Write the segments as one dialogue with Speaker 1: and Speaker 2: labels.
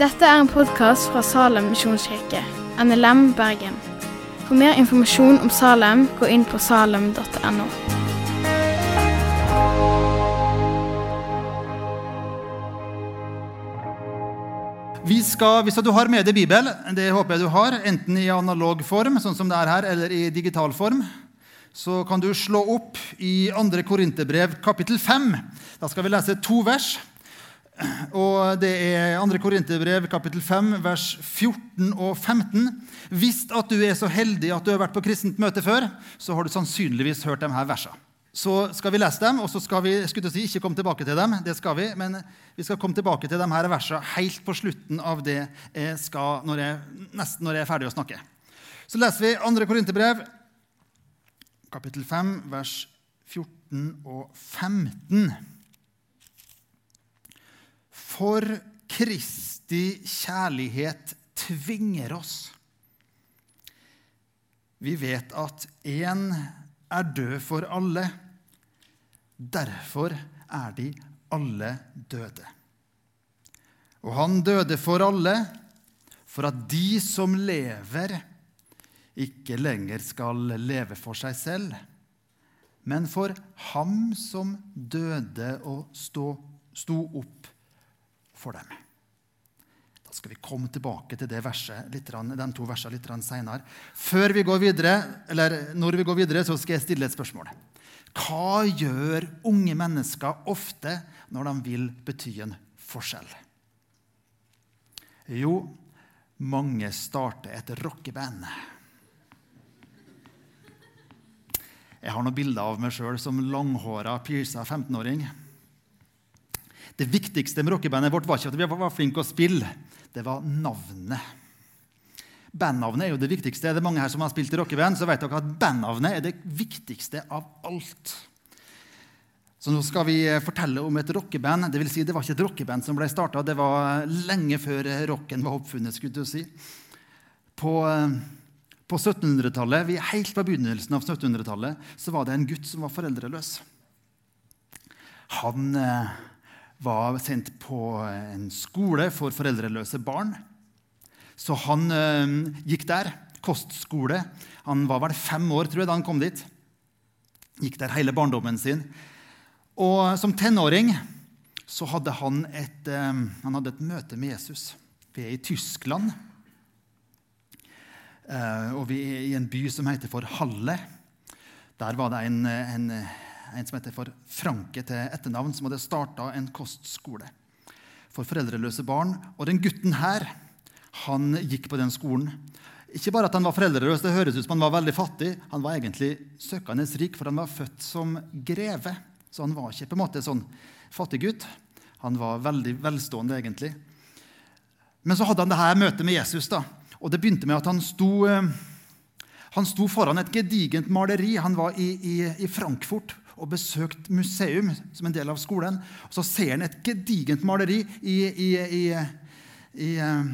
Speaker 1: Dette er en podkast fra Salem misjonskirke, NLM Bergen. For mer informasjon om Salem, gå inn på salem.no.
Speaker 2: Vi skal, Hvis du har med deg Bibel, det håper jeg du har, enten i analog form, sånn som det er her, eller i digital form, så kan du slå opp i 2. Korinterbrev kapittel 5. Da skal vi lese to vers. Og Det er 2. Korinterbrev kapittel 5, vers 14 og 15. Hvis at du er så heldig at du har vært på kristent møte før, så har du sannsynligvis hørt her versene. Så skal vi lese dem, og så skal vi skulle si, ikke komme tilbake til dem. det skal vi, Men vi skal komme tilbake til her versene helt på slutten av det jeg skal, når jeg, nesten når jeg er ferdig å snakke. Så leser vi 2. Korinterbrev kapittel 5, vers 14 og 15. For Kristi kjærlighet tvinger oss. Vi vet at én er død for alle. Derfor er de alle døde. Og han døde for alle, for at de som lever, ikke lenger skal leve for seg selv, men for ham som døde og sto, opp for dem. Da skal vi komme tilbake til verset, litt, de to versene litt senere. Før vi går videre, eller når vi går videre, så skal jeg stille et spørsmål. Hva gjør unge mennesker ofte når de vil bety en forskjell? Jo, mange starter et rockeband. Jeg har noen bilder av meg sjøl som langhåra, pierca 15-åring. Det viktigste med rockebandet vårt var ikke at vi var flinke å spille, det var navnet. Bandnavnet er jo det viktigste. Er Det mange her som har spilt i rockeband, så vet dere at bandnavnet er det viktigste av alt. Så nå skal vi fortelle om et rockeband. Det, vil si, det var ikke et rockeband som ble starta, det var lenge før rocken var oppfunnet. skulle du si. På, på 1700-tallet, Helt på begynnelsen av 1700-tallet så var det en gutt som var foreldreløs. Han eh, var sendt på en skole for foreldreløse barn. Så han øh, gikk der. Kostskole. Han var vel fem år tror jeg, da han kom dit. Gikk der hele barndommen sin. Og som tenåring så hadde han et, øh, han hadde et møte med Jesus. Vi er i Tyskland. Uh, og vi er i en by som heter for Halle. Der var det en, en, en som heter for Franke til etternavn, som hadde starta en kostskole for foreldreløse barn. Og den gutten her han gikk på den skolen. Ikke bare at han var foreldreløs, det høres ut som han var veldig fattig. Han var egentlig søkende rik, for han var født som greve. Så han var ikke på en måte sånn fattig gutt. Han var veldig velstående, egentlig. Men så hadde han det her møtet med Jesus. da. Og det begynte med at han sto, eh, han sto foran et gedigent maleri. Han var i, i, i Frankfurt og besøkt museum som en del av skolen. Og så ser han et gedigent maleri i, i, i eh,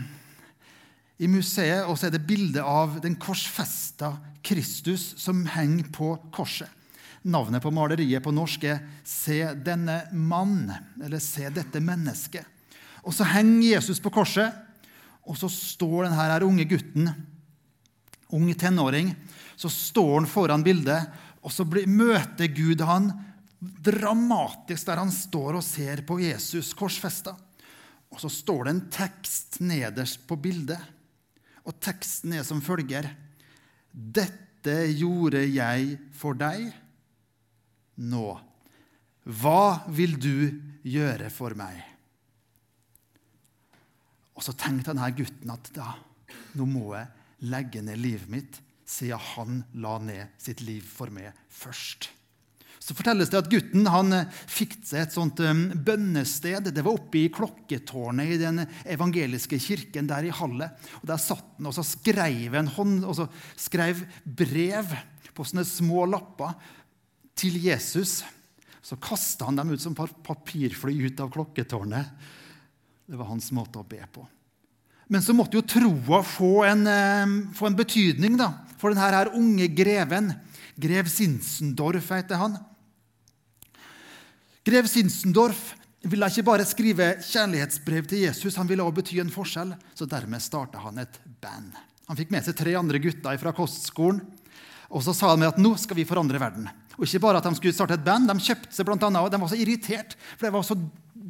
Speaker 2: i museet, og så er det bilde av den korsfesta Kristus som henger på korset. Navnet på maleriet på norsk er 'Se denne mann', eller 'Se dette mennesket'. Og så henger Jesus på korset, og så står denne unge gutten, ung tenåring, så står han foran bildet, og så møter Gud han dramatisk der han står og ser på Jesus korsfesta. Og så står det en tekst nederst på bildet. Og teksten er som følger.: Dette gjorde jeg for deg. Nå, hva vil du gjøre for meg? Og så tenkte denne gutten at da, nå må jeg legge ned livet mitt, siden han la ned sitt liv for meg først så fortelles det at gutten han eh, fikk seg et sånt um, bønnested. Det var oppe i klokketårnet i den evangeliske kirken der i Halle. Og Der satt han og så skrev en hånd, og så skrev brev på sånne små lapper til Jesus. Så kasta han dem ut som papirfly ut av klokketårnet. Det var hans måte å be på. Men så måtte jo troa få en, få en betydning da, for denne unge greven. Grev Sinsendorf heter han. Grev Sinsendorf ville ikke bare skrive kjærlighetsbrev til Jesus, han ville også bety en forskjell. Så dermed starta han et band. Han fikk med seg tre andre gutter fra kostskolen. Og så sa de at nå skal vi forandre verden. Og ikke bare at De skulle starte et band, de kjøpte seg blant annet, og de var så irritert, for var så,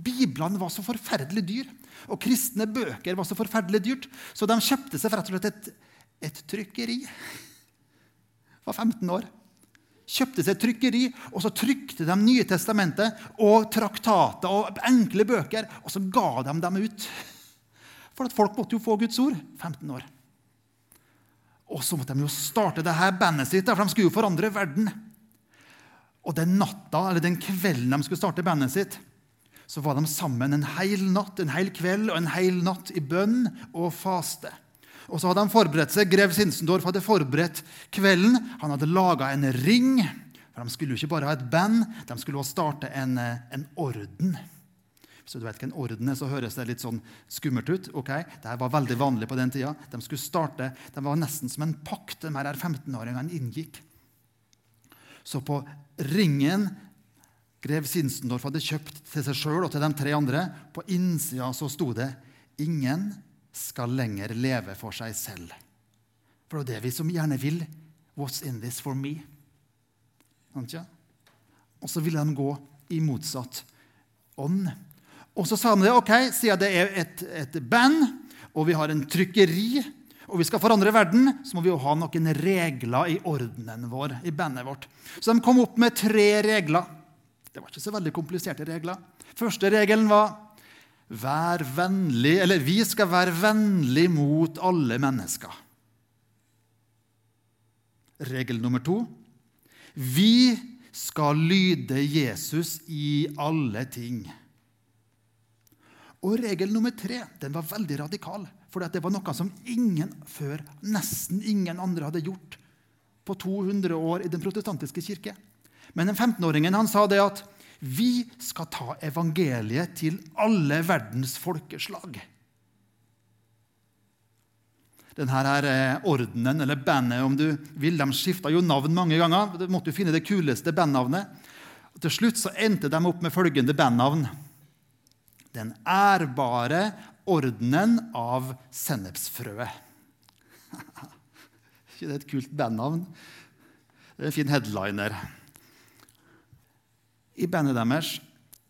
Speaker 2: Biblene var så forferdelig dyr. Og kristne bøker var så forferdelig dyrt, så de kjøpte seg rett og slett et, et trykkeri. Var 15 år. Kjøpte seg et trykkeri, og så trykte de Nye testamentet og traktater og enkle bøker, og så ga de dem ut. For at folk måtte jo få Guds ord. 15 år. Og så måtte de jo starte det her bandet sitt, for de skulle jo forandre verden. Og den natta, eller den kvelden de skulle starte bandet sitt, så var de sammen en hel natt, en hel kveld og en hel natt i bønn og faste. Og så hadde han forberedt seg. Grev Sinsendorf hadde forberedt kvelden. Han hadde laga en ring. For De skulle jo ikke bare ha et band, de skulle også starte en, en orden. Hvis du vet hva en orden er, så høres det litt sånn skummelt ut. ok? Dette var veldig vanlig på den tida. De skulle starte, de var nesten som en pakt de her 15-åringene inngikk. Så på ringen grev Sinsendorf hadde kjøpt til seg sjøl og til de tre andre. På innsida så sto det 'Ingen skal lenger leve for seg selv'. For det er det vi som gjerne vil. 'What's in this for me?' Og så ville de gå i motsatt ånd. Og så sa de det, ok, siden det er et, et band, og vi har en trykkeri, og vi skal forandre verden, så må vi jo ha noen regler i ordenen vår, i bandet vårt. Så de kom opp med tre regler. Det var ikke så veldig kompliserte regler. Første regelen var vær vennlig, eller vi skal være vennlig mot alle mennesker. Regel nummer to vi skal lyde Jesus i alle ting. Og regel nummer tre den var veldig radikal. For det var noe som ingen før, nesten ingen andre hadde gjort på 200 år i den protestantiske kirke. Men den 15-åringen han sa det at vi skal ta evangeliet til alle verdens folkeslag. Denne her eh, ordenen, eller bandet, om du vil, de skifta jo navn mange ganger. Du måtte jo finne det kuleste bandnavnet. Til slutt så endte de opp med følgende bandnavn. Den ærbare ordenen av sennepsfrøet. ikke det et kult bandnavn? Det er en fin headliner i bandet deres,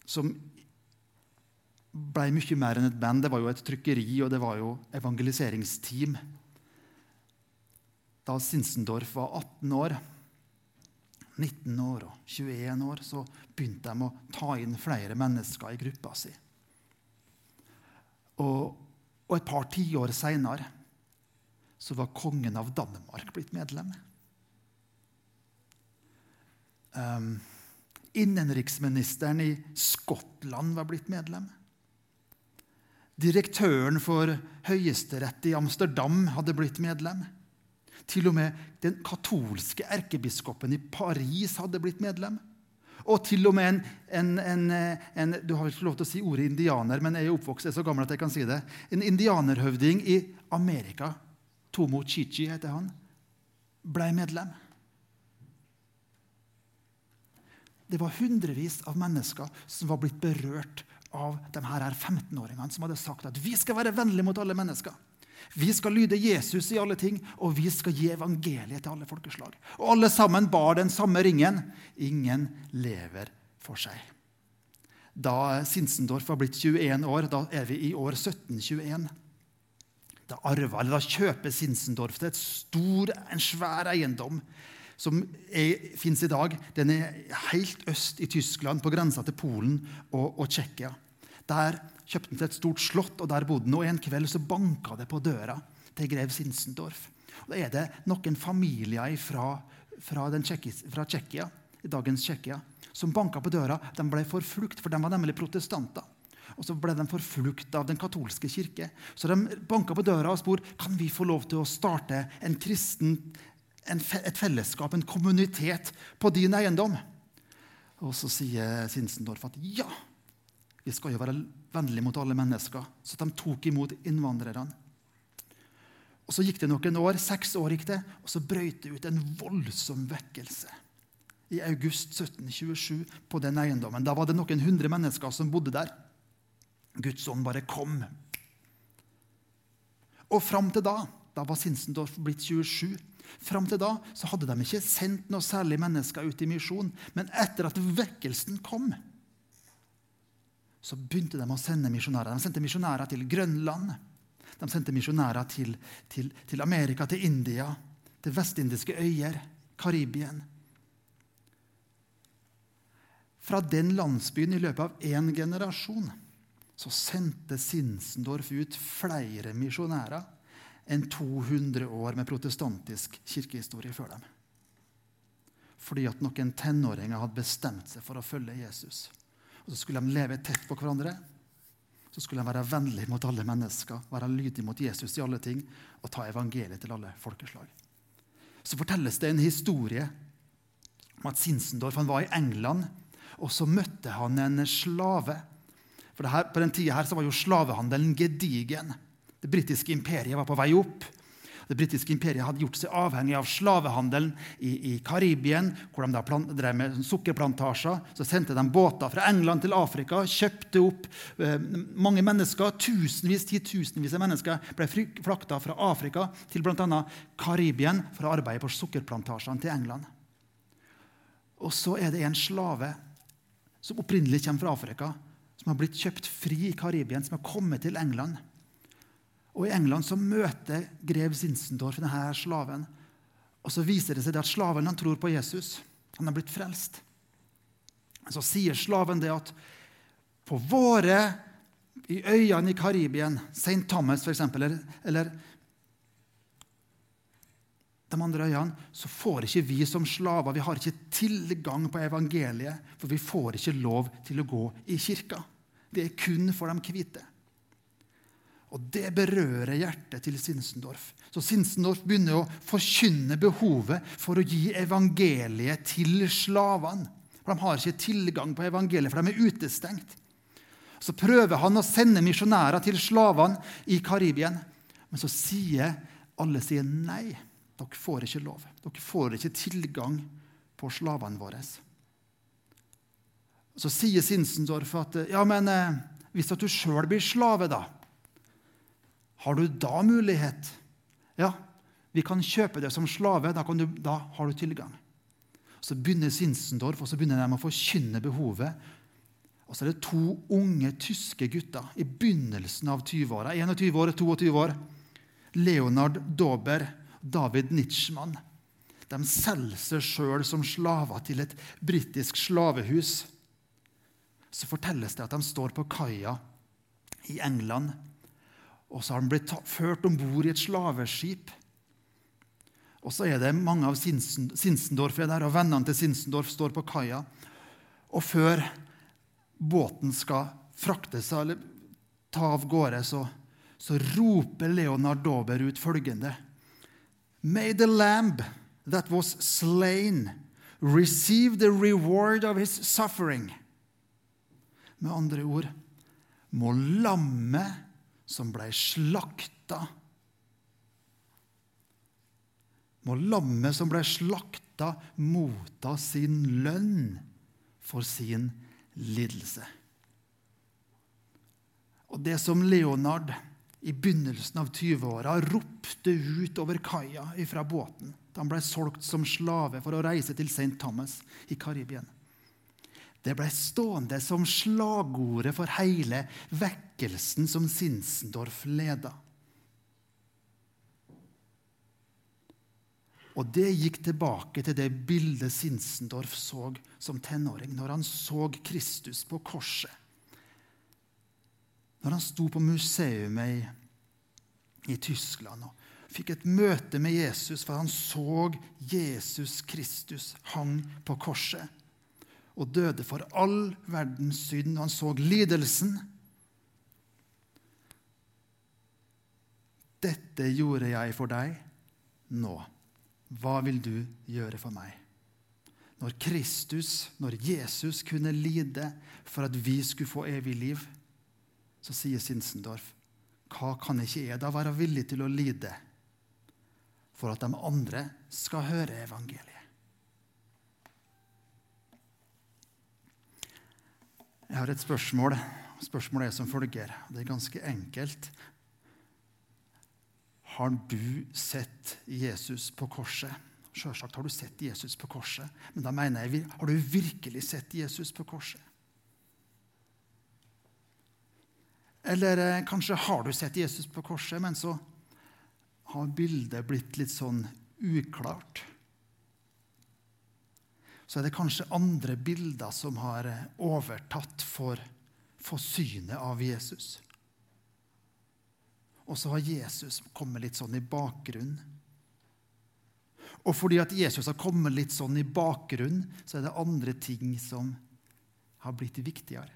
Speaker 2: som ble mye mer enn et band. Det var jo et trykkeri, og det var jo evangeliseringsteam. Da Sinsendorf var 18 år, 19 år og 21 år, så begynte de å ta inn flere mennesker i gruppa si. Og, og et par tiår seinere så var kongen av Danmark blitt medlem. Um, Innenriksministeren i Skottland var blitt medlem. Direktøren for Høyesterett i Amsterdam hadde blitt medlem. Til og med den katolske erkebiskopen i Paris hadde blitt medlem. Og til og med en, en, en, en Du har ikke lov til å si ordet indianer, men jeg er oppvokst jeg er så gammel at jeg kan si det. En indianerhøvding i Amerika, Tomo Chichi heter han, ble medlem. Det var hundrevis av mennesker som var blitt berørt av de her 15-åringene som hadde sagt at vi skal være vennlige mot alle mennesker. Vi skal lyde Jesus i alle ting, og vi skal gi evangeliet til alle folkeslag. Og alle sammen bar den samme ringen. Ingen lever for seg. Da Sinsendorf var blitt 21 år, da er vi i år 1721. Da, arver, da kjøper Sinsendorf til et stor, en svær eiendom som fins i dag, den er helt øst i Tyskland, på grensa til Polen og, og Tsjekkia. Der kjøpte han til et stort slott, og der bodde han. Og En kveld så banka det på døra til grev Sinsendorf. Og Da er det noen familier fra, fra, Tsjekkia, dagens Tsjekkia, som banka på døra. De ble forflukt, for de var nemlig protestanter. Og så ble de forflukt av den katolske kirke. Så de banka på døra og spurte kan vi få lov til å starte en kristen en, et fellesskap, en kommunitet, på din eiendom. Og så sier Sinsendorf at ja, vi skal jo være vennlige mot alle mennesker. Så de tok imot innvandrerne. Og Så gikk det noen år, seks år, gikk det, og så brøt det ut en voldsom vekkelse i august 1727 på den eiendommen. Da var det noen hundre mennesker som bodde der. Guds ånd bare kom. Og fram til da da var Sinsendorf blitt 27. Fram til da så hadde de ikke sendt noe særlig mennesker ut i misjon. Men etter at vekkelsen kom, så begynte de å sende misjonærer. De sendte misjonærer til Grønland. De sendte misjonærer til, til, til Amerika, til India, til vestindiske øyer, Karibien. Fra den landsbyen i løpet av én generasjon så sendte Sinsendorf ut flere misjonærer enn 200 år med protestantisk kirkehistorie før dem. Fordi at noen tenåringer hadde bestemt seg for å følge Jesus. Og Så skulle de leve tett på hverandre. Så skulle de være vennlige mot alle mennesker, være lydige mot Jesus i alle ting og ta evangeliet til alle folkeslag. Så fortelles det en historie om at Sinsendorf var i England, og så møtte han en slave. For her, På den tida var jo slavehandelen gedigen. Det britiske imperiet var på vei opp. Det britiske imperiet hadde gjort seg avhengig av slavehandelen i, i Karibien, hvor de da plant, drev med sukkerplantasjer. Så sendte de båter fra England til Afrika, kjøpte opp eh, mange mennesker. Tusenvis, titusenvis av mennesker ble flakta fra Afrika til bl.a. Karibien for å arbeide på sukkerplantasjene til England. Og så er det en slave som opprinnelig kommer fra Afrika, som har blitt kjøpt fri i Karibien, som har kommet til England. Og I England så møter grev Sinsendorf denne slaven. Og Så viser det seg at slaven han tror på Jesus. Han har blitt frelst. Så sier slaven det at på våre i øyene i Karibien, St. Thomas f.eks., eller, eller de andre øyene, så får ikke vi som slaver vi har ikke tilgang på evangeliet, for vi får ikke lov til å gå i kirka. Det er kun for de hvite. Og Det berører hjertet til Sinsendorf. Så Sinsendorf begynner å forkynne behovet for å gi evangeliet til slavene. For De har ikke tilgang på evangeliet, for de er utestengt. Så prøver han å sende misjonærer til slavene i Karibien. Men så sier alle sier nei. Dere får ikke lov. Dere får ikke tilgang på slavene våre. Så sier Sinsendorf at ja, men eh, hvis at du sjøl blir slave, da, har du da mulighet? Ja, vi kan kjøpe det som slave. Da, du, da har du tilgang. Så begynner Sinsendorf og så begynner de å forkynne behovet. Og så er det to unge tyske gutter i begynnelsen av 20-åra. 21 år, 22 år. Leonard Dober, David Nitschmann. De selger seg sjøl som slaver til et britisk slavehus. Så fortelles det at de står på kaia i England og så har han blitt ført om bord i et slaveskip. Og så er det mange av Sinsendorf der, og vennene til Sinsendorf står på kaia. Og før båten skal frakte seg eller ta av gårde, så, så roper Leonard Dober ut følgende May the lamb that was slain receive the reward of his suffering. Med andre ord må lammet som ble slakta. Må lammet som ble slakta, motta sin lønn for sin lidelse. Og det som Leonard i begynnelsen av 20-åra ropte ut over kaia fra båten da han ble solgt som slave for å reise til St. Thomas i Karibien det ble stående som slagordet for hele vekkelsen som Sinsendorf leda. Og det gikk tilbake til det bildet Sinsendorf så som tenåring, når han så Kristus på korset. Når han sto på museet i, i Tyskland og fikk et møte med Jesus, for han så Jesus Kristus hang på korset og døde for all verdens synd. Han så lidelsen. 'Dette gjorde jeg for deg. Nå, hva vil du gjøre for meg?' Når Kristus, når Jesus, kunne lide for at vi skulle få evig liv, så sier Sinsendorf, 'Hva kan ikke jeg da være villig til å lide for at de andre skal høre evangeliet?' Jeg har et spørsmål. Spørsmålet er som følger. Det er ganske enkelt, har du sett Jesus på korset? Sjølsagt har du sett Jesus på korset, men da mener jeg, har du virkelig sett Jesus på korset? Eller eh, kanskje har du sett Jesus på korset, men så har bildet blitt litt sånn uklart. Så er det kanskje andre bilder som har eh, overtatt for, for synet av Jesus. Og så har Jesus kommet litt sånn i bakgrunnen. Og fordi at Jesus har kommet litt sånn i bakgrunnen, så er det andre ting som har blitt viktigere.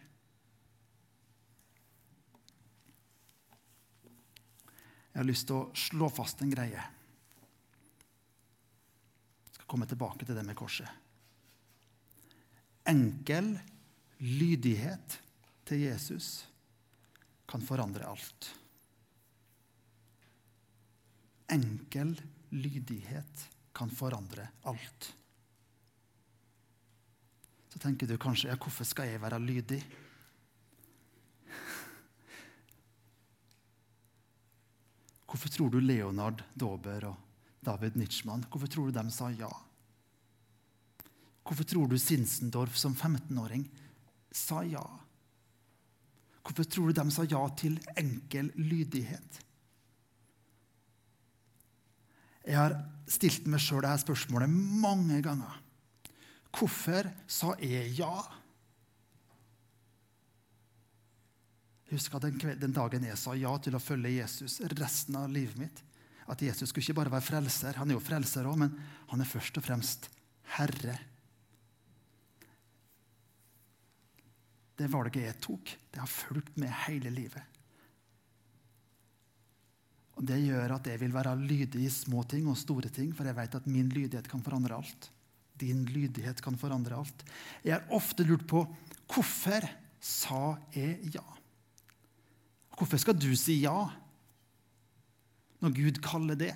Speaker 2: Jeg har lyst til å slå fast en greie. Jeg skal komme tilbake til det med korset. Enkel lydighet til Jesus kan forandre alt enkel lydighet kan forandre alt. Så tenker du kanskje ja, hvorfor skal jeg være lydig? Hvorfor tror du Leonard Dauber og David Nitschmann hvorfor tror du de sa ja? Hvorfor tror du Sinsendorf som 15-åring sa ja? Hvorfor tror du de sa ja til enkel lydighet? Jeg har stilt meg sjøl dette spørsmålet mange ganger. Hvorfor sa jeg ja? Jeg husker den, den, dagen jeg sa ja til å følge Jesus resten av livet mitt. At Jesus skulle ikke bare være frelser, han er jo frelser òg, men han er først og fremst Herre. Det valget jeg tok, det har fulgt med hele livet. Og Det gjør at jeg vil være lydig i små ting og store ting, for jeg vet at min lydighet kan forandre alt. Din lydighet kan forandre alt. Jeg har ofte lurt på hvorfor sa jeg ja? Hvorfor skal du si ja når Gud kaller det?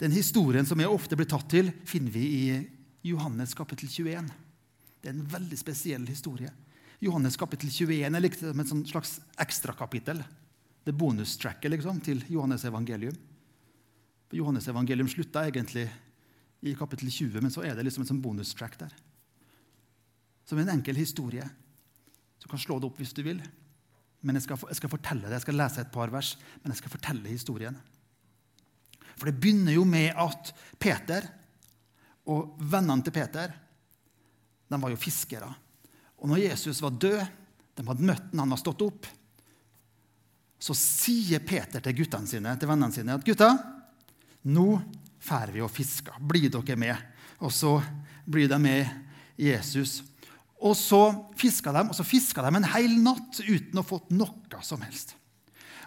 Speaker 2: Den historien som jeg ofte blir tatt til, finner vi i Johannes kapittel 21. Det er en veldig spesiell historie. Johannes kapittel 21 er liksom et slags ekstrakapittel. Det bonustracket liksom, til Johannes evangelium. Johannes evangelium slutta egentlig i kapittel 20, men så er det liksom et bonustrack der. Som en enkel historie. Du kan slå det opp hvis du vil. Men jeg skal, jeg skal, fortelle det. Jeg skal lese et par vers, men jeg skal fortelle historien. For det begynner jo med at Peter og vennene til Peter de var jo fiskere. Og når Jesus var død, de hadde møtt ham, han var stått opp, så sier Peter til guttene sine, til vennene sine at gutta, nå drar vi og fisker. Blir dere med? Og så blir de med Jesus. Og så fiska de, og så fiska de en hel natt uten å fått noe som helst.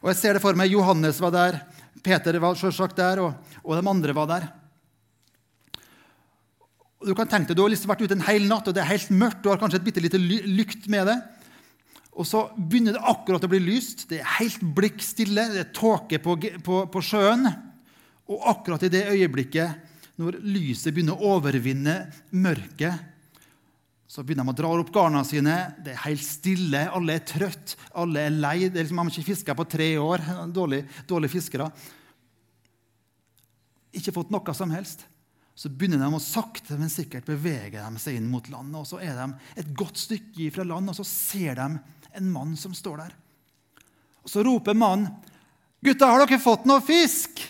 Speaker 2: Og jeg ser det for meg. Johannes var der, Peter var selvsagt der, og, og de andre var der. Og du kan tenke deg, du har liksom vært ute en hel natt, og det er helt mørkt. Du har kanskje et bitte lite lykt med det. Og så begynner det akkurat å bli lyst. Det er helt blikk stille. Det er tåke på, på, på, sjøen. Og akkurat i det øyeblikket, når lyset begynner å overvinne mørket, så begynner de å dra opp garnene sine. Det er helt stille. Alle er trøtt. Alle er lei. Det er liksom, de har ikke fiska på tre år. Dårlige, dårlig fiskere. Ikke fått noe som helst. Så begynner de å sakte, men sikkert bevege de seg inn mot landet. og Så er de et godt stykke fra land, og så ser de en mann som står der. Og Så roper mannen, 'Gutta, har dere fått noe fisk?'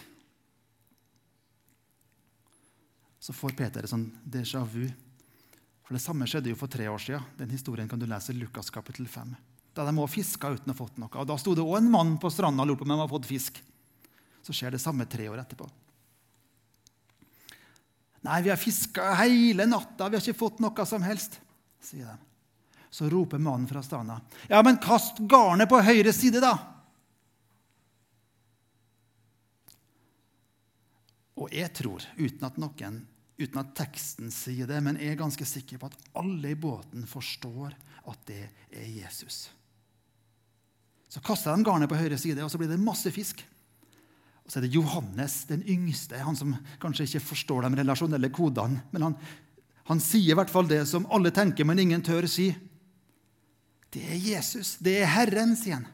Speaker 2: Så får Peter et sånn déjà vu. For Det samme skjedde jo for tre år siden. Den historien kan du lese i Lukas kapittel 5. Da de òg fiska uten å ha fått noe. Og Da sto det òg en mann på stranda og lurte på om de hadde fått fisk. Så skjer det samme tre år etterpå. Nei, vi har fiska hele natta, vi har ikke fått noe som helst, sier de. Så roper mannen fra stranda. Ja, men kast garnet på høyre side, da! Og jeg tror, uten at noen, uten at teksten sier det, men jeg er ganske sikker på at alle i båten forstår at det er Jesus. Så kaster de garnet på høyre side, og så blir det masse fisk. Og så er det Johannes, den yngste, han som kanskje ikke forstår de relasjonelle kodene. Men han, Han sier i hvert fall det som alle tenker, men ingen tør si. Det er Jesus. Det er Herren, sier han.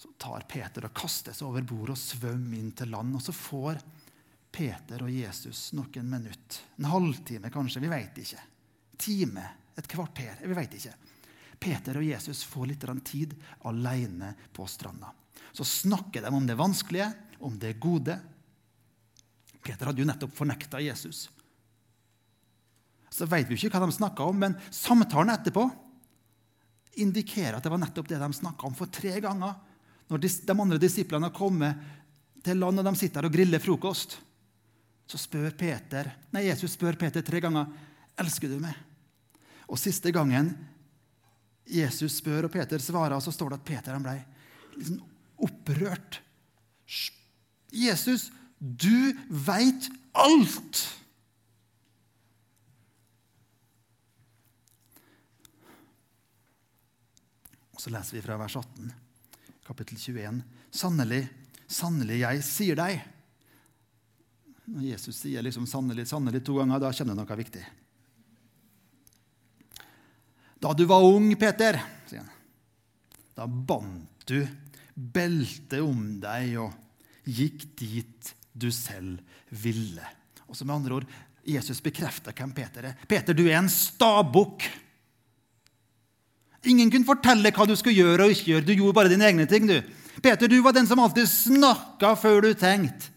Speaker 2: Så tar Peter og kaster seg over bord og svømmer inn til land. Og så får Peter og Jesus noen minutter. En halvtime, kanskje. Vi vet ikke. Time. Et kvarter. Vi vet ikke. Peter og Jesus får litt tid alene på stranda. Så snakker de om det vanskelige, om det gode. Peter hadde jo nettopp fornekta Jesus. Så vet vi ikke hva de snakka om, men samtalen etterpå indikerer at det var nettopp det de snakka om. For tre ganger, når de, andre disiplene har kommet til land og de sitter og griller frokost, så spør Peter, nei, Jesus spør Peter tre ganger elsker du meg. Og siste gangen Jesus spør, og Peter svarer, så står det at Peter ble liksom opprørt. Jesus, du veit alt! Og Så leser vi fra vers 18, kapittel 21. Sannelig, sannelig, jeg sier deg. Når Jesus sier liksom 'sannelig, sannelig' to ganger, da kjenner du noe viktig. Da du var ung, Peter, sier han, da bandt du beltet om deg og gikk dit du selv ville. Og så med andre ord, Jesus bekrefta hvem Peter er. Peter, du er en stabukk. Ingen kunne fortelle hva du skulle gjøre og ikke gjøre. Du gjorde bare dine egne ting. du. Peter, du var den som alltid snakka før du tenkte.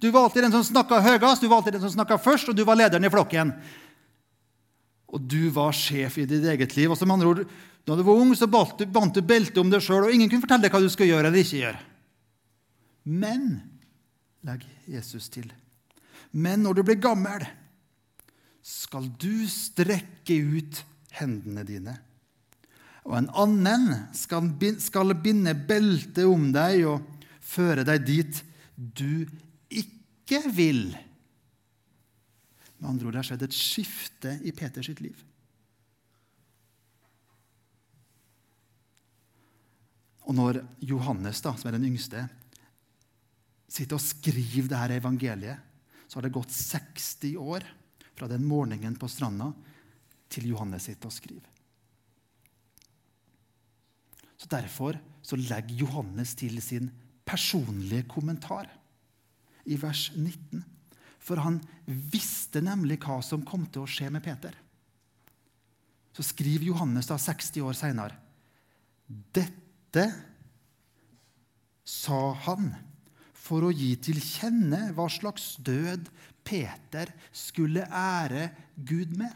Speaker 2: Du var alltid den som snakka høyest, du var alltid den som snakka først, og du var lederen i flokken. Og du var sjef i ditt eget liv. Og som andre ord, Da du var ung, så bandt du, beltet om deg sjøl, og ingen kunne fortelle deg hva du skulle gjøre eller ikke gjøre. Men, legg Jesus til, men når du blir gammel, skal du strekke ut hendene dine og en annen skal binde beltet om deg og føre deg dit du ikke vil. Med andre ord, det har skjedd et skifte i Peters liv. Og når Johannes, da, som er den yngste, sitter og skriver dette evangeliet, så har det gått 60 år fra den morgenen på stranda til Johannes sitter og skriver. Så Derfor så legger Johannes til sin personlige kommentar i vers 19. For han visste nemlig hva som kom til å skje med Peter. Så skriver Johannes da 60 år seinere Dette sa han for å gi til kjenne hva slags død Peter skulle ære Gud med.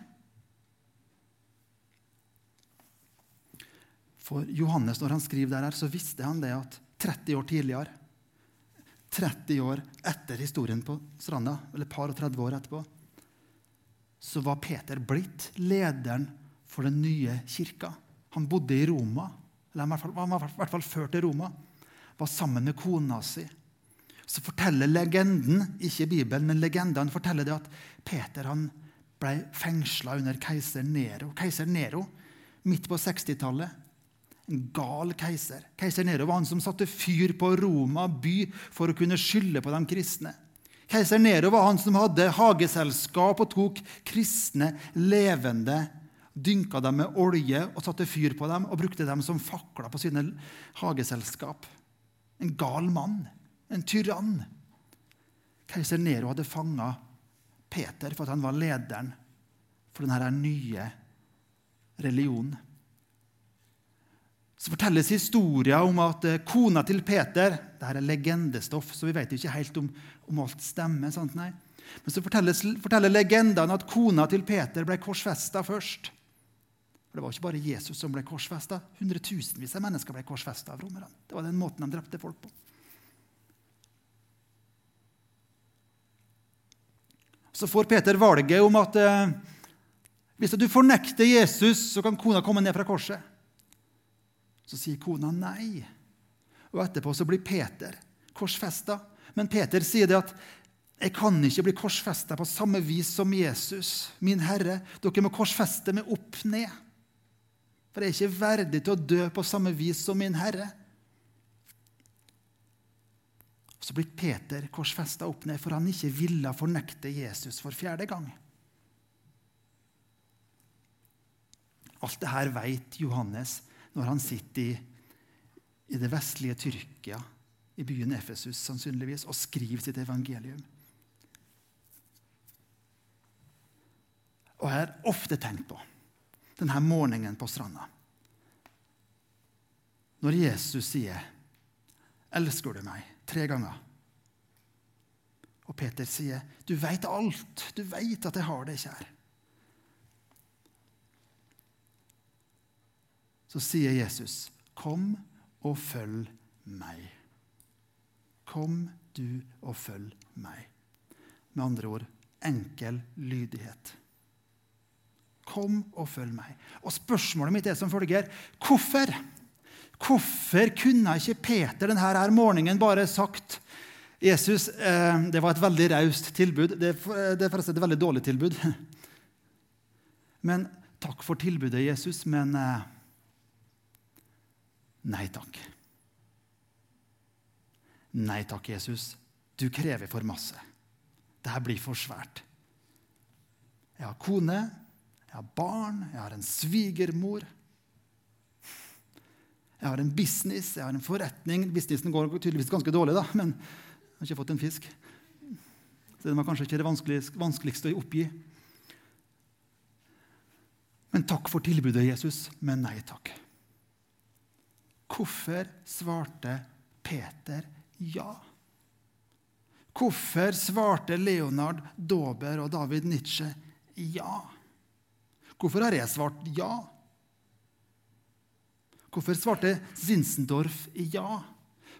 Speaker 2: For Johannes, når han skriver der, her, så visste han det at 30 år tidligere 30 år etter historien på stranda, eller par og 30 år etterpå, så var Peter blitt lederen for den nye kirka. Han bodde i Roma, eller han var i hvert fall ført til Roma. Var sammen med kona si. Så forteller legenden, ikke Bibelen, men legenden forteller det at Peter han ble fengsla under keiser Nero. Keiser Nero, midt på 60-tallet, en gal keiser. Keiser Nero var han som satte fyr på Roma by for å kunne skylde på de kristne. Keiser Nero var han som hadde hageselskap og tok kristne levende, dynka dem med olje og satte fyr på dem og brukte dem som fakler på sine hageselskap. En gal mann. En tyrann. Keiser Nero hadde fanga Peter for at han var lederen for denne nye religionen. Så fortelles historien om at eh, kona til Peter Dette er legendestoff, så vi vet ikke helt om, om alt stemmer. Sant? Nei. Men så forteller legendene at kona til Peter ble korsfesta først. For Det var ikke bare Jesus som ble korsfesta. Hundretusenvis av mennesker ble korsfesta av romerne. Det var den måten de drepte folk på. Så får Peter valget om at eh, hvis du fornekter Jesus, så kan kona komme ned fra korset. Så sier kona nei. Og etterpå så blir Peter korsfesta. Men Peter sier det at jeg kan ikke bli korsfesta på samme vis som Jesus, min Herre. Dere må korsfeste meg opp ned. For jeg er ikke verdig til å dø på samme vis som min Herre. Så blir Peter korsfesta opp ned, for han ikke ville fornekte Jesus for fjerde gang. Alt det her veit Johannes når han sitter i, i det vestlige Tyrkia, i byen Efesus sannsynligvis, og skriver sitt evangelium. Og jeg har ofte tenkt på denne morgenen på stranda. Når Jesus sier 'Elsker du meg?' tre ganger. Og Peter sier, 'Du veit alt. Du veit at jeg har det, kjær.' Så sier Jesus, 'Kom og følg meg'. Kom du og følg meg. Med andre ord enkel lydighet. Kom og følg meg. Og Spørsmålet mitt er som følger hvorfor? Hvorfor kunne ikke Peter denne her morgenen bare sagt Jesus, eh, det var et veldig raust tilbud. Det, det er forresten et veldig dårlig tilbud. Men takk for tilbudet, Jesus, men eh, nei takk. Nei takk, Jesus. Du krever for masse. Dette blir for svært. Jeg har kone, jeg har barn, jeg har en svigermor. Jeg har en business, jeg har en forretning. Businessen går tydeligvis ganske dårlig, da, men jeg har ikke fått en fisk. Så det var kanskje ikke det vanskeligste, å oppgi. Men takk for tilbudet, Jesus, men nei takk. Hvorfor svarte Peter ja? Hvorfor svarte Leonard Dauber og David Nietzsche ja? Hvorfor har jeg svart ja? Hvorfor svarte Zinzendorf ja?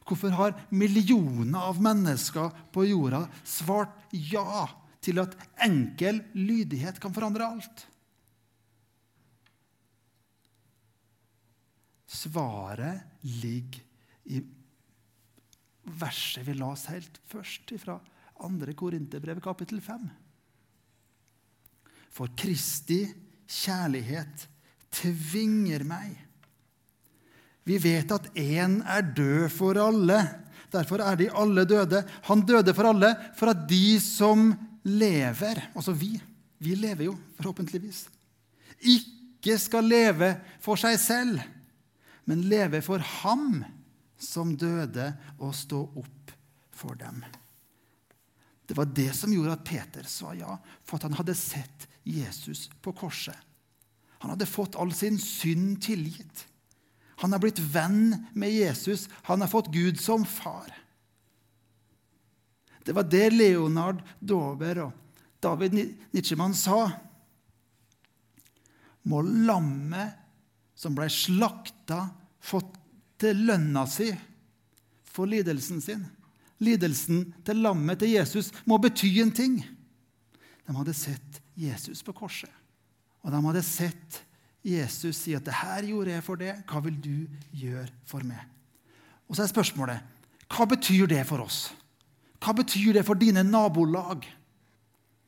Speaker 2: Hvorfor har millioner av mennesker på jorda svart ja til at enkel lydighet kan forandre alt? Svaret ligger i verset vi la oss helt først, fra 2. Korinterbrev kapittel 5. For Kristi kjærlighet tvinger meg. Vi vet at én er død for alle. Derfor er de alle døde. Han døde for alle, for at de som lever Altså vi. Vi lever jo, forhåpentligvis. Ikke skal leve for seg selv, men leve for ham som døde og stå opp for dem. Det var det som gjorde at Peter sa ja, for at han hadde sett Jesus på korset. Han hadde fått all sin synd tilgitt. Han er blitt venn med Jesus. Han har fått Gud som far. Det var det Leonard Dover og David Nitschemann sa. Må lammet som ble slakta, fått til lønna si for lidelsen sin. Lidelsen til lammet til Jesus må bety en ting. De hadde sett Jesus på korset. Og de hadde sett Jesus si at 'det her gjorde jeg for det. Hva vil du gjøre for meg?' Og så er spørsmålet hva betyr det for oss? Hva betyr det for dine nabolag?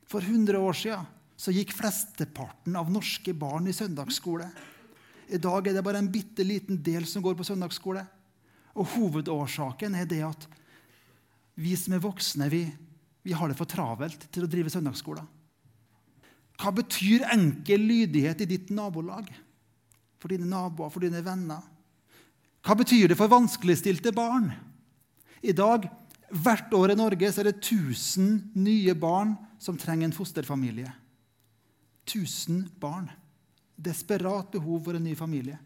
Speaker 2: For 100 år siden så gikk flesteparten av norske barn i søndagsskole. I dag er det bare en bitte liten del som går på søndagsskole. Og hovedårsaken er det at vi som er voksne, vi, vi har det for travelt til å drive søndagsskoler. Hva betyr enkel lydighet i ditt nabolag? For dine naboer, for dine venner? Hva betyr det for vanskeligstilte barn? I dag, hvert år i Norge, så er det 1000 nye barn som trenger en fosterfamilie. 1000 barn. Desperat behov for en ny familie.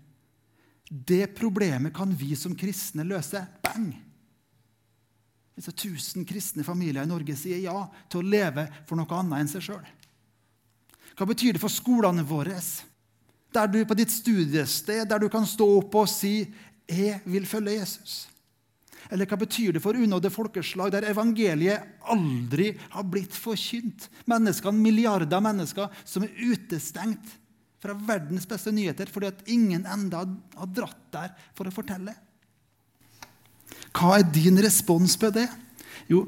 Speaker 2: Det problemet kan vi som kristne løse. Bang! Hvis 1000 kristne familier i Norge sier ja til å leve for noe annet enn seg sjøl. Hva betyr det for skolene våre? Der du på ditt studiested der du kan stå opp og si 'Jeg vil følge Jesus'. Eller hva betyr det for unådde folkeslag der evangeliet aldri har blitt forkynt? Menneskene, Milliarder av mennesker som er utestengt fra verdens beste nyheter fordi at ingen enda har dratt der for å fortelle. Hva er din respons på det? Jo,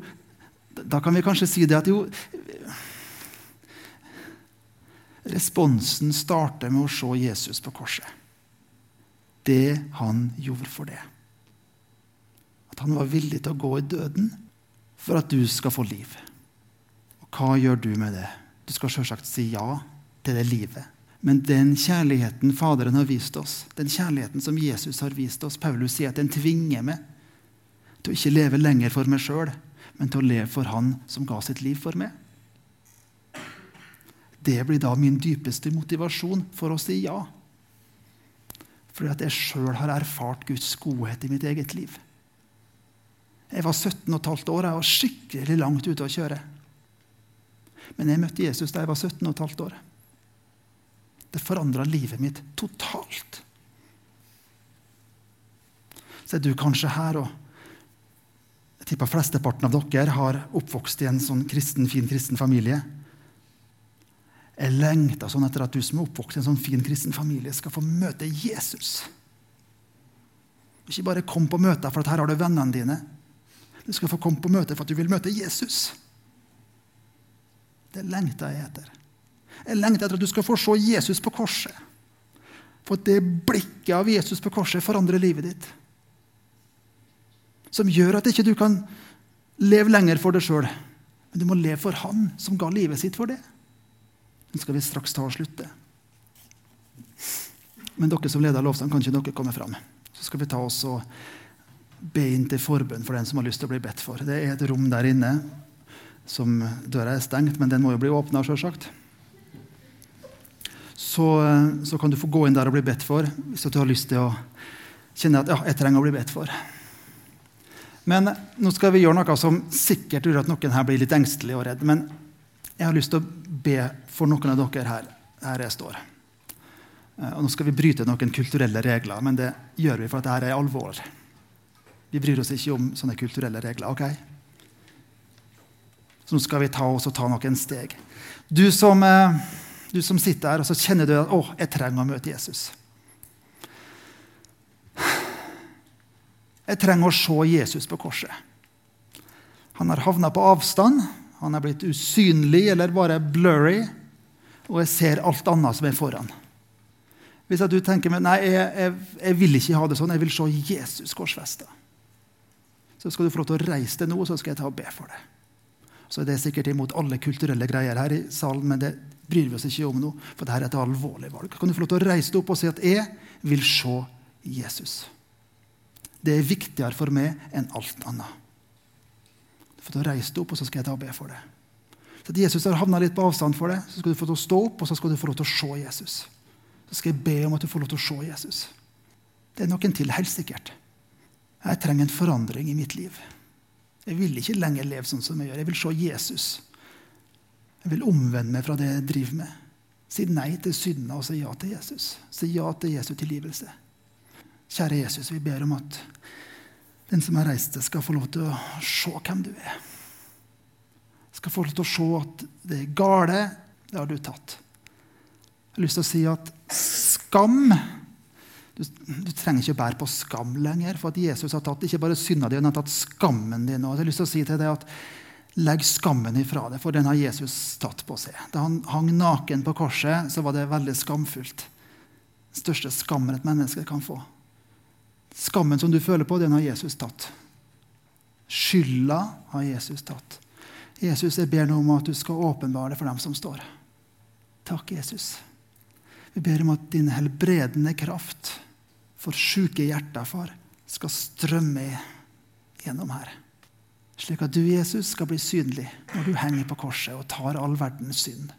Speaker 2: da kan vi kanskje si det at jo, Responsen starter med å se Jesus på korset. Det han gjorde for det. At han var villig til å gå i døden for at du skal få liv. Og hva gjør du med det? Du skal selvsagt si ja til det livet. Men den kjærligheten Faderen har vist oss, den kjærligheten som Jesus har vist oss Paulus sier at den tvinger meg til å ikke leve lenger for meg sjøl, men til å leve for Han som ga sitt liv for meg. Det blir da min dypeste motivasjon for å si ja. Fordi at jeg sjøl har erfart Guds godhet i mitt eget liv. Jeg var 17 15 år jeg var skikkelig langt ute å kjøre. Men jeg møtte Jesus da jeg var 17 15 år. Det forandra livet mitt totalt. Så er du kanskje her og jeg tipper flesteparten av dere har oppvokst i en sånn kristen, fin kristen familie. Jeg lengter sånn etter at du som er oppvokst i en sånn fin kristen familie, skal få møte Jesus. Ikke bare kom på møter for at her har du vennene dine. Du skal få komme på møte for at du vil møte Jesus. Det lengter jeg etter. Jeg lengter etter at du skal få se Jesus på korset. For at det blikket av Jesus på korset forandrer livet ditt. Som gjør at ikke du kan leve lenger for deg sjøl, men du må leve for Han som ga livet sitt for det. Nå skal vi straks ta og slutte. Men dere som leder lovsang, kan ikke dere komme fram? Så skal vi ta oss og be inn til forbønn for den som har lyst til å bli bedt for. Det er et rom der inne som døra er stengt, men den må jo bli åpna, sjølsagt så, så, kan du få gå inn der og bli bedt for hvis du har lyst til å kjenne at ja, jeg trenger å bli bedt for. Men nå skal vi gjøre noe som sikkert gjør at noen her blir litt engstelig og redd. Men jeg har lyst til å be for noen av dere her, her jeg står. Eh, og nå skal vi bryte noen kulturelle regler, men det gjør vi for at dette er alvor. Vi bryr oss ikke om sånne kulturelle regler. ok? Så nå skal vi ta oss og ta noen steg. Du som... Eh, du som sitter her og så kjenner du at å, jeg trenger å møte Jesus. Jeg trenger å se Jesus på korset. Han har havna på avstand, han er blitt usynlig eller bare blurry, og jeg ser alt annet som er foran. Hvis du tenker meg, nei, jeg, jeg, jeg, vil ikke ha det sånn, jeg vil se Jesus korsfesta, så skal du få lov til å reise deg nå, og så skal jeg ta og be for deg. Så er det sikkert imot alle kulturelle greier her i salen, men det bryr vi oss ikke om nå, for dette er et alvorlig valg. Kan du få lov til å reise deg opp og si at 'jeg vil se Jesus'? Det er viktigere for meg enn alt annet. Du å reise deg opp, og så skal jeg ta og be for det. Så at Jesus har havna litt på avstand for det, så skal du få til å stå opp og så skal du få lov til å se Jesus. Så skal jeg be om at du får lov til å se Jesus. Det er noen til, helt sikkert. Jeg trenger en forandring i mitt liv. Jeg vil ikke lenger leve sånn som jeg gjør. Jeg vil se Jesus. Jeg vil omvende meg fra det jeg driver med. Si nei til syndene og si ja til Jesus. Si ja til Jesu tilgivelse. Kjære Jesus, vi ber om at den som har reist seg, skal få lov til å se hvem du er. Skal få lov til å se at det er gale, det har du tatt. Jeg har lyst til å si at skam du, du, trenger ikke bære på skam lenger, for at Jesus har tatt ikke bare synda di, han har tatt skammen din. Og jeg har lyst til å si til deg at Legg skammen ifra deg, for den har Jesus tatt på seg. Da han hang naken på korset, så var det veldig skamfullt. Den største skammen et menneske kan få. Skammen som du føler på, den har Jesus tatt. Skylda har Jesus tatt. Jesus, jeg ber nå om at du skal åpenbare det for dem som står. Takk, Jesus. Vi ber om at din helbredende kraft for sjuke hjerter, far, skal strømme gjennom her. Slik at du, Jesus, skal bli synlig når du henger på korset og tar all verdens synd.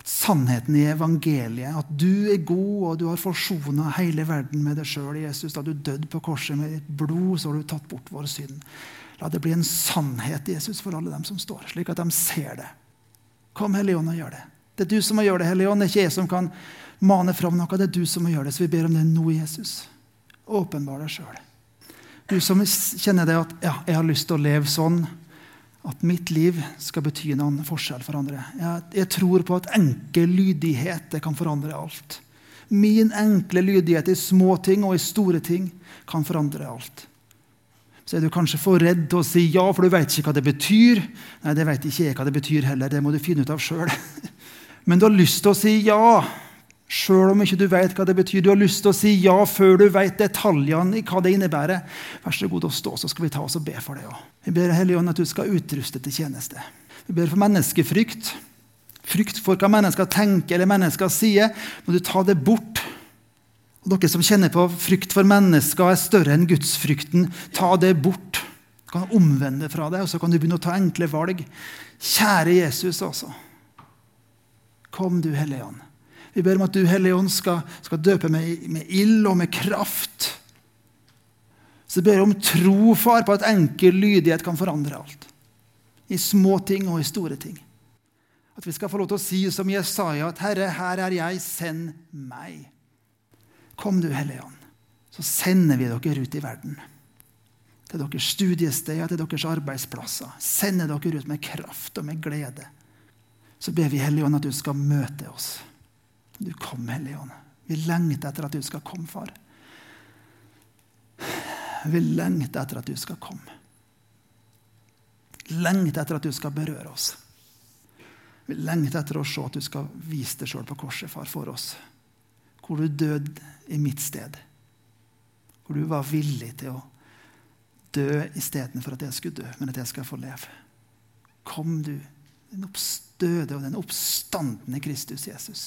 Speaker 2: At sannheten i evangeliet, at du er god og du har forsona hele verden med deg sjøl, Jesus. Da du døde på korset med ditt blod, så har du tatt bort vår synd. La det bli en sannhet, Jesus, for alle dem som står, slik at de ser det. Kom, Hellige Ånd, og gjør det. Det er du som må gjøre det, Hellige Ånd. Det er ikke jeg som kan mane fram noe. Det er du som må gjøre det. Så vi ber om det nå, Jesus. Åpenbar deg sjøl. Du som kjenner det at ja, jeg har lyst til å leve sånn at mitt liv skal bety noen forskjell for andre. Jeg, jeg tror på at enkel lydighet kan forandre alt. Min enkle lydighet i små ting og i store ting kan forandre alt. Så er du kanskje for redd til å si ja, for du vet ikke hva det betyr. Nei, det vet ikke jeg hva det betyr heller. Det må du finne ut av sjøl. Men du har lyst til å si ja. Sjøl om ikke du vet hva det betyr. Du har lyst til å si ja før du vet detaljene i hva det innebærer. Vær så god å stå, så skal vi ta oss og be for det òg. Vi ber Hellige Ånd at du skal utruste til tjeneste. Vi ber for menneskefrykt, Frykt for hva mennesker tenker eller mennesker sier, må du ta det bort. Og Dere som kjenner på frykt for mennesker er større enn gudsfrykten, ta det bort. Du kan omvende fra det, og så kan du begynne å ta enkle valg. Kjære Jesus, altså. Kom, du Hellige Ånd. Vi ber om at du, Hellige Ånd, skal, skal døpe med, med ild og med kraft. Så ber jeg om tro, far, på at enkel lydighet kan forandre alt. I små ting og i store ting. At vi skal få lov til å si som Jesaja, at 'Herre, her er jeg, send meg'. Kom du, Hellige Ånd, så sender vi dere ut i verden. Til deres studiesteder, til deres arbeidsplasser. Sender dere ut med kraft og med glede. Så ber vi Hellige Ånd at du skal møte oss. Du kom, Hellige Ånd. Vi lengter etter at du skal komme, far. Vi lengter etter at du skal komme. Lengter etter at du skal berøre oss. Vi lengter etter å se at du skal vise deg sjøl på korset, far, for oss. Hvor du døde i mitt sted. Hvor du var villig til å dø istedenfor at jeg skulle dø, men at jeg skal få leve. Kom, du, den oppstøde og den oppstandende Kristus Jesus.